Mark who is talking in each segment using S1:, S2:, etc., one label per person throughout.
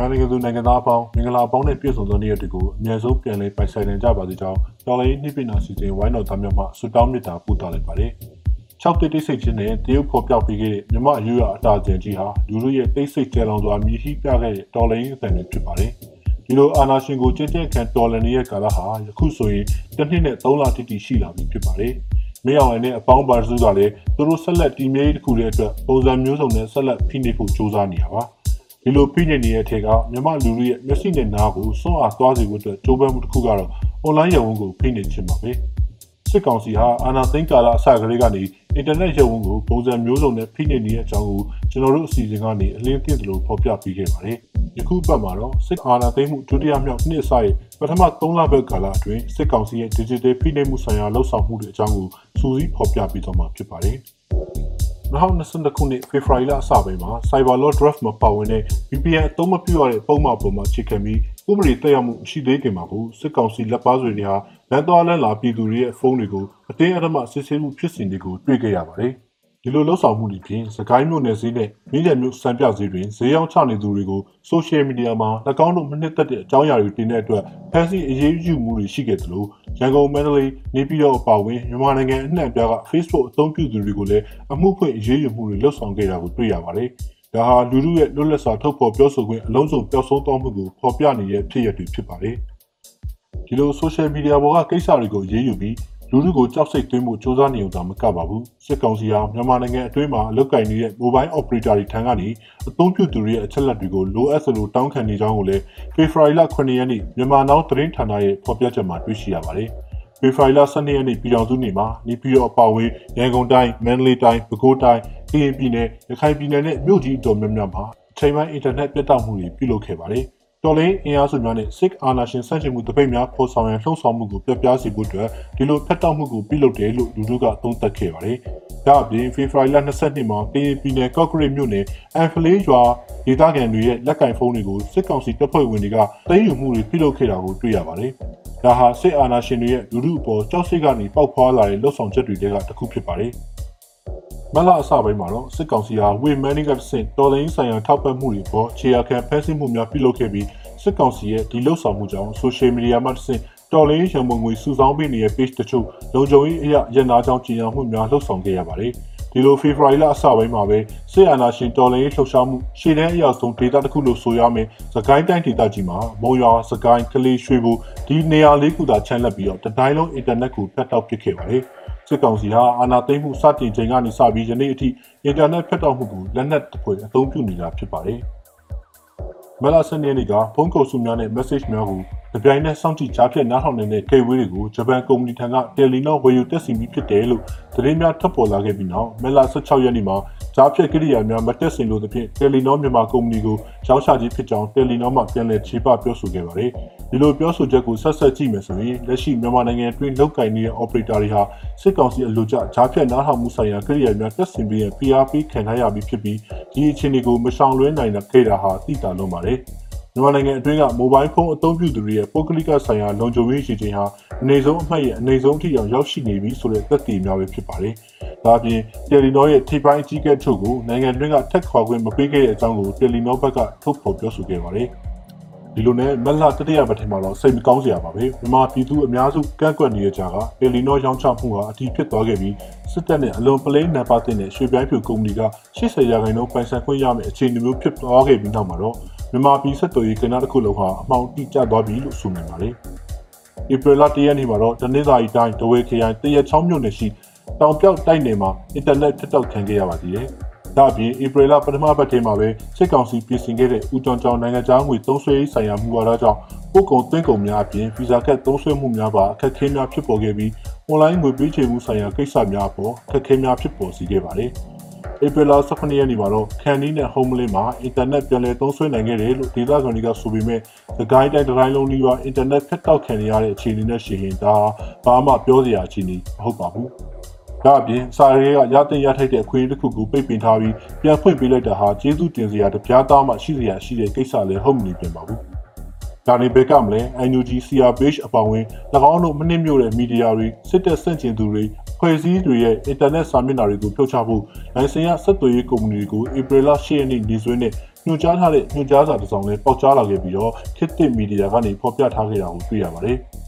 S1: မြန်မာနိုင်ငံသူနိုင်ငံသားအပေါင်းမင်္ဂလာပေါင်းနဲ့ပြည့်စုံသောနေ့ရက်တွေကိုအမြဲဆုံးပြန်လည်ပိုင်ဆိုင်နိုင်ကြပါစေကြောင်းတော်လိုင်းနှိပညာစီစဉ်ဝိုင်းတော်သားများမှဆုတောင်းမေတ္တာပို့သလိုက်ပါတယ်။၆တိတ်တိတ်ဆိတ်ခြင်းနဲ့တရုတ်ဖော်ပြပေးခဲ့တဲ့မြမအယူရအတာကျင်ကြီးဟာလူလူရဲ့တိတ်ဆိတ်ကြဲလောင်စွာမြည်ရှိပြခဲ့တဲ့တော်လိုင်းအသံတွေဖြစ်ပါတယ်။ဒီလိုအာနာရှင်ကိုကျင့်ကြံခံတော်လန်ရဲ့ကာလဟာယခုဆိုရင်တစ်နှစ်နဲ့၃လတိတိရှိလာပြီဖြစ်ပါတယ်။မင်းအောင်နဲ့အပေါင်းပါစုကလည်းသူတို့ဆက်လက်တည်မြဲတစ်ခုရဲ့အတွက်ပုံစံမျိုးစုံနဲ့ဆက်လက်ဖိနှိပ်ဖို့ကြိုးစားနေရပါ။ ဒီလိုဖိနေနေတဲ့အထက်ကမြမလူလူရဲ့မျက်စိနဲ့နားကိုစွန့်အားသွားစေဖို့အတွက်ကြိုးပမ်းမှုတစ်ခုကတော့ online ရုံကိုဖိနေခြင်းပါပဲစစ်ကောင်စီဟာအာဏာသိမ်းကာလအစကလေးကနေအင်တာနက်ရုံကိုပုံစံမျိုးစုံနဲ့ဖိနေနေတဲ့အကြောင်းကိုကျွန်တော်တို့အစီအစဉ်ကနေအလင်းသိတယ်လို့ဖော်ပြပေးခဲ့ပါတယ်ယခုပတ်မှာတော့စစ်အာဏာသိမ်းမှုဒုတိယမြောက်နှစ်စာရဲ့ပထမ3လပတ်ကာလအတွင်းစစ်ကောင်စီရဲ့ digital ဖိနှိပ်မှုဆိုင်ရာလှုပ်ဆောင်မှုတွေအကြောင်းကိုစူးစီးဖော်ပြပေးသွားမှာဖြစ်ပါတယ်။ 2022ခုနှစ်ဖေဖော်ဝါရီလအစပိုင်းမှာ Cyber Law Draft မှာပါဝင်တဲ့ VPN အသုံးမပြုရတဲ့ပုံမှန်ပုံမှာခြေခံပြီးဥပဒေတက်ရောက်မှုရှိသေးခင်မှာကိုစစ်ကောင်စီလက်ပါတွေတွေဟာလမ်းသွားလမ်းလာပြည်သူတွေရဲ့ဖုန်းတွေကိုအတင်းအဓမ္မစစ်ဆေးမှုဖြစ်စဉ်တွေကိုတွေ့ခဲ့ရပါတယ်။ ဒီလိုလှုပ်ဆောင်မှုတွေဖြင့်စကိုင်းမြို့နယ်စည်းနဲ့မြင်းရမြို့စံပြစည်းတွင်ဈေးရောင်းချနေသူတွေကိုဆိုရှယ်မီဒီယာမှာ၎င်းတို့မနှစ်သက်တဲ့အကြောင်းအရာတွေတင်တဲ့အတွက်ဖန်ဆီးအရေးယူမှုတွေရှိခဲ့သလိုရန်ကုန်မန္တလေးနေပြည်တော်အပါအဝင်မြန်မာနိုင်ငံအနှံ့ပြားက Facebook အသုံးပြုသူတွေကိုလည်းအမှုဖွင့်အရေးယူမှုတွေလှုပ်ဆောင်ခဲ့တာကိုတွေ့ရပါတယ်။ဒါဟာလူလူရဲ့လွတ်လပ်စွာထုတ်ဖော်ပြောဆိုခွင့်အလုံးစုံပျောက်ဆုံးသွားမှုကိုဖော်ပြနေတဲ့ဖြစ်ရပ်တွေဖြစ်ပါတယ်။ဒီလို social media ပေါ်ကကိစ္စတွေကိုရေးယူပြီး လူလူကိုကြောက်စိတ်သွင်းမှုစ조사နေုံသာမကပါဘူးစစ်ကောင်စီဟာမြန်မာနိုင်ငံအတွင်းမှာအလုတ်ကင်နေတဲ့ mobile operator တွေထံကနေအသုံးပြုသူတွေရဲ့အချက်လက်တွေကိုလိုအပ်သလိုတောင်းခံနေကြောင်းကိုလည်း February လ9ရက်နေ့မြန်မာနောက်သတင်းဌာနရဲ့ဖော်ပြချက်မှာတွေ့ရှိရပါတယ်ဖေဖော်ဝါရီလ12ရက်နေ့ပြည်တော်စုနေ့မှာနေပြည်တော်အပါအဝင်ရန်ကုန်တိုင်းမန္တလေးတိုင်းပဲခူးတိုင်းကရင်ပြည်နယ်ရခိုင်ပြည်နယ်နဲ့မြို့ကြီးအတော်များများမှာအချိန်ပိုင်းအင်တာနက်ပြတ်တောက်မှုတွေပြုလုပ်ခဲ့ပါတယ်။ တော်လင်းအင်အားစုများနဲ့စစ်အာဏာရှင်ဆန့်ကျင်မှုတပိတ်များဖော်ဆောင်ရန်လှုံ့ဆော်မှုကိုပြပြစေဖို့အတွက်ဒီလိုဖက်တောက်မှုကိုပြုလုပ်တယ်လို့လူတို့ကသုံးသပ်ခဲ့ပါတယ်။ဒါအပြင်ဖေဖော်ဝါရီလ22မှာကရင်ပြည်နယ်ကော့ကရိတ်မြို့နယ်အန်ဖလေးရွာဒေသခံတွေရဲ့လက်ကင်ဖုန်းတွေကိုစစ်ကောင်စီတပ်ဖွဲ့ဝင်တွေကသိမ်းယူမှုတွေပြုလုပ်ခဲ့တာကိုတွေ့ရပါတယ်။ဒါဟာစစ်အာဏာရှင်တွေရဲ့လူမှုအပေါ်ကြောက်စိတ်ကနေပေါက်ဖွာလာတဲ့လှုပ်ဆောင်ချက်တွေကတစ်ခုဖြစ်ပါတယ်။ မလအစပိုင်းမှာတော့စစ်ကောင်စီဟာဝေမန်နီကဆင့်တော်လိုင်းဆိုင်ရာထောက်ပံ့မှုတွေပေါ်ခြေရာခံဖမ်းဆီးမှုများပြုလုပ်ခဲ့ပြီးစစ်ကောင်စီရဲ့ဒီလှုပ်ဆောင်မှုကြောင့်ဆိုရှယ်မီဒီယာမှာတစ်ဆင့်တော်လိုင်းရံပုံငွေစုဆောင်းပေးနေတဲ့ page တချို့လုံခြုံရေးအရာရန်နာကြောင့်ကြေညာမှုများလှုပ်ဆောင်ခဲ့ရပါတယ်။ဒီလိုဖေဖော်ဝါရီလအစပိုင်းမှာပဲစစ်အာဏာရှင်တော်လှန်ရေးလှုပ်ရှားမှုရှေ့တန်းအရာဆုံးဒေသတစ်ခုလို့ဆိုရမယ်။စကိုင်းတိုင်းဒေသကြီးမှာမုံရွာစကိုင်းကလေးရွှေဘူဒီနေရာလေးခုသာချမ်းလက်ပြီးတော့တတိုင်းလုံးအင်တာနက်ကိုဖျက်တောက်ပစ်ခဲ့ပါတယ်။ စစ်ကောင်စီဟာအာဏာသိမ်းမှုစတင်ချိန်ကနေစပြီးယနေ့အထိအင်တာနက်ဖျက်တောက်မှုကိုလက်နက်တစ်ဖွဲ့အသုံးပြုနေတာဖြစ်ပါတယ်။မလာစနေနေ့ကဖုန်းကုတ်စုများနဲ့ message များကိုကြပြိုင်နဲ့စောင့်ကြည့်ကြားဖြတ်နားထောင်နေတဲ့ gateway တွေကိုဂျပန်ကုမ္ပဏီထံက Telenor ဝယ်ယူတက်စီပြီးဖြစ်တယ်လို့သတင်းများထွက်ပေါ်လာခဲ့ပြီးနောက်မလာ16ရက်နေ့မှာ ကြားဖြတ်ကိရိယာများမတက်ဆင်လို့သဖြင့် Telenor မြန်မာကုမ္ပဏီကိုရောင်းချခြင်းဖြစ်ကြောင်း Telenor မှပြန်လည်ခြေပပြောဆိုခဲ့ပါတယ်။ဒီလိုပြောဆိုချက်ကိုဆက်ဆက်ကြည့်မယ်ဆိုရင်လက်ရှိမြန်မာနိုင်ငံအတွင်းလောက်ကင်နေတဲ့ operator တွေဟာစစ်ကောင်စီအလို့ကျကြားဖြတ်နားထောင်မှုဆိုင်ရာကိရိယာများတက်ဆင်ပြီးရင် PRP ခံထားရပြီးဖြစ်ပြီးဒီအခြေအနေကိုမဆောင်လွှဲနိုင်တဲ့ခေတာဟာသိတာလုံးပါတယ်။မြန်မာနိုင်ငံအတွင်းကမိုဘိုင်းဖုန်းအသုံးပြုသူတွေရဲ့ပုဂ္ဂလိကဆိုင်ရာလုံခြုံရေးရှိခြင်းဟာအနေဆုံးအမှတ်ရဲ့အနေဆုံးအထိအောင်ရောက်ရှိနေပြီဆိုတဲ့သက်သေများပဲဖြစ်ပါတယ်။ ဒါအပြင်တယ်လီနောရဲ့ထိပိုင်းအကြီးအကဲချုပ်ကိုနိုင်ငံတွင်းကထက်ခွာခွင့်မပေးခဲ့တဲ့အကြောင်းကိုတယ်လီနောဘက်ကထုတ်ဖော်ပြောဆိုခဲ့ပါတယ်။ဒီလိုနဲ့မက်လာတတိယပထမတော့စိတ်မကောင်းစရာပါပဲမြန်မာပြည်သူအများစုကန့်ကွက်နေတဲ့ကြားကပယ်လီနောရောင်းချမှုဟာအထီးဖြစ်သွားခဲ့ပြီးစစ်တပ်နဲ့အလွန်ပလိနံပါတ်တဲ့ရွှေပြိုင်းဖြူကုမ္ပဏီက80ရာခိုင်နှုန်းပိုင်ဆိုင်ခွင့်ရမယ့်အခြေအနေမျိုးဖြစ်သွားခဲ့ပြီးနောက်မှာတော့မြန်မာပြည်ဆက်သွယ်ရေးကဏ္ဍတစ်ခုလုံးဟာအမှောင်တိကျသွားပြီလို့ဆိုနိုင်ပါတယ်။ဧပြီလ၁ရက်နေ့မှာတော့တနင်္သာရီတိုင်းဒဝဲခရိုင်တရက်ချောင်းမြို့နယ်ရှိ တောင်ပြောက်တိုက်နယ်မှာအင်တာနက်ထက်တောက်ခံခဲ့ရပါသေးတယ်။ဒါ့အပြင်ဧပြီလပထမပတ်ထဲမှာပဲစစ်ကောင်စီပြင်ဆင်ခဲ့တဲ့ဦးကျော်ကျော်နိုင်ငံသားငွေသုံးစွဲရေးဆိုင်ရာမူဝါဒကြောင့်ပို့ကုန်သွင်းကုန်များအပြင်ဗီဇာကတ်သုံးစွဲမှုများပါအခက်အခဲများဖြစ်ပေါ်ခဲ့ပြီးအွန်လိုင်းငွေပေးချေမှုဆိုင်ရာကိစ္စများပေါ်အခက်အခဲများဖြစ်ပေါ်စေခဲ့ပါတယ်။ဧပြီလ18ရက်နေ့မှာတော့ခန်နီးနဲ့ Homeland မှာအင်တာနက်ပြန်လည်သုံးစွဲနိုင်ခဲ့တယ်လို့ဒေသခံတွေကဆိုပေမဲ့သခိုင်းတိုင်းတိုင်းလုံးကြီးကအင်တာနက်ဖြတ်တောက်ခံရတဲ့အခြေအနေနဲ့ရှိရင်ဒါဘာမှပြောစရာအခြေအနေမဟုတ်ပါဘူး။ ဒါအပြင်စာရေးကရတဲ့ရထိုက်တဲ့အခွင့်အရေးတစ်ခုကိုပိတ်ပင်ထားပြီးပြန်ဖွင့်ပေးလိုက်တာဟာကျေးဇူးတင်စရာတပြားသားမှရှိစရာရှိတဲ့ကိစ္စလည်းဟုတ်မနေပြန်ပါဘူး။ဒါနေဘက်ကမလဲ NUG CRPH အပေါင်းဝင်၎င်းတို့မနစ်မြို့တဲ့မီဒီယာတွေစစ်တပ်ဆန့်ကျင်သူတွေဖွဲ့စည်းတွေရဲ့အင်တာနက်စာမျက်နှာတွေကိုဖြုတ်ချဖို့လိုင်စင်ရဆက်သွယ်ရေးကုမ္ပဏီတွေကိုဧပြီလ10ရက်နေ့နေ့စွဲနဲ့ညွှန်ကြားထားတဲ့ညွှန်ကြားစာတစ်စောင်လည်းပေါက်ကြားလာခဲ့ပြီးတော့ခေတ်သစ်မီဒီယာကနေဖော်ပြထားခဲ့တာကိုတွေ့ရပါတယ်။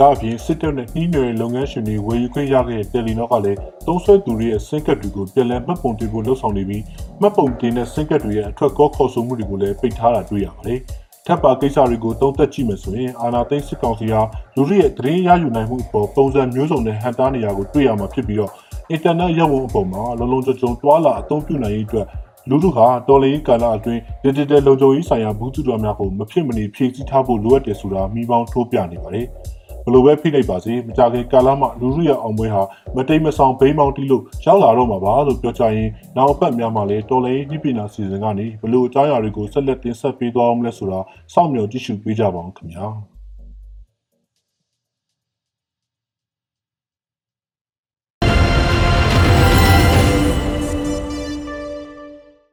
S1: ဒါအပြင်စစ်တပ်နဲ့နှီးနယ်လုပ်ငန်းရှင်တွေဝယ်ယူခွင့်ရခဲ့တဲ့တယ်လီနော့ကလည်းသုံးဆွဲသူတွေရဲ့စင်ကတ်တွေကိုပြန်လည်မှတ်ပုံတင်ဖို့လှုံ့ဆော်နေပြီးမှတ်ပုံတင်တဲ့စင်ကတ်တွေရဲ့အထွက်ကောခေါ်ဆိုမှုတွေကိုလည်းပိတ်ထားတာတွေ့ရပါတယ်။ထပ်ပါကိစ္စတွေကိုတုံးသက်ကြည့်မယ်ဆိုရင်အာနာသိန်းစစ်ကောင်စီဟာလူတွေရဲ့သတင်းရယူနိုင်မှုအပေါ်ပုံစံမျိုးစုံနဲ့ဟန်တာနေရာကိုတွေ့ရမှာဖြစ်ပြီးတော့အင်တာနက်ရောက်ဝင်အပေါ်မှာလုံလုံခြုံခြုံတွာလာအသုံးပြုနိုင်ရေးအတွက်လူထုဟာတော်လှန်ရေးကာလအတွင်း digital လုံခြုံရေးဆိုင်ရာဘူးသူတော်များကိုမဖြစ်မနေဖြည့်ဆည်းထားဖို့လိုအပ်တယ်ဆိုတာမိပေါင်းထိုးပြနေပါတယ်။ ဘလို့ပဲဖိလိုက်ပါစေမကြခင်ကာလမှာလူထုရဲ့အောင်ပွဲဟာမတိမ်မဆောင်ဘိန်းမောင်းတီးလို့ရောက်လာတော့မှာပါလို့ပြောချရင်နောက်အပတ်များမှာလည်းတော်လှန်ရေးပြည်ပနာစီစဉ်ကနေဘလို့အကြောင်းအရာတွေကိုဆက်လက်တင်ဆက်ပေးသွားအောင်လဲဆိုတာစောင့်မျှော်ကြည့်ရှုပေးကြပါအောင်ခင်ဗျာ။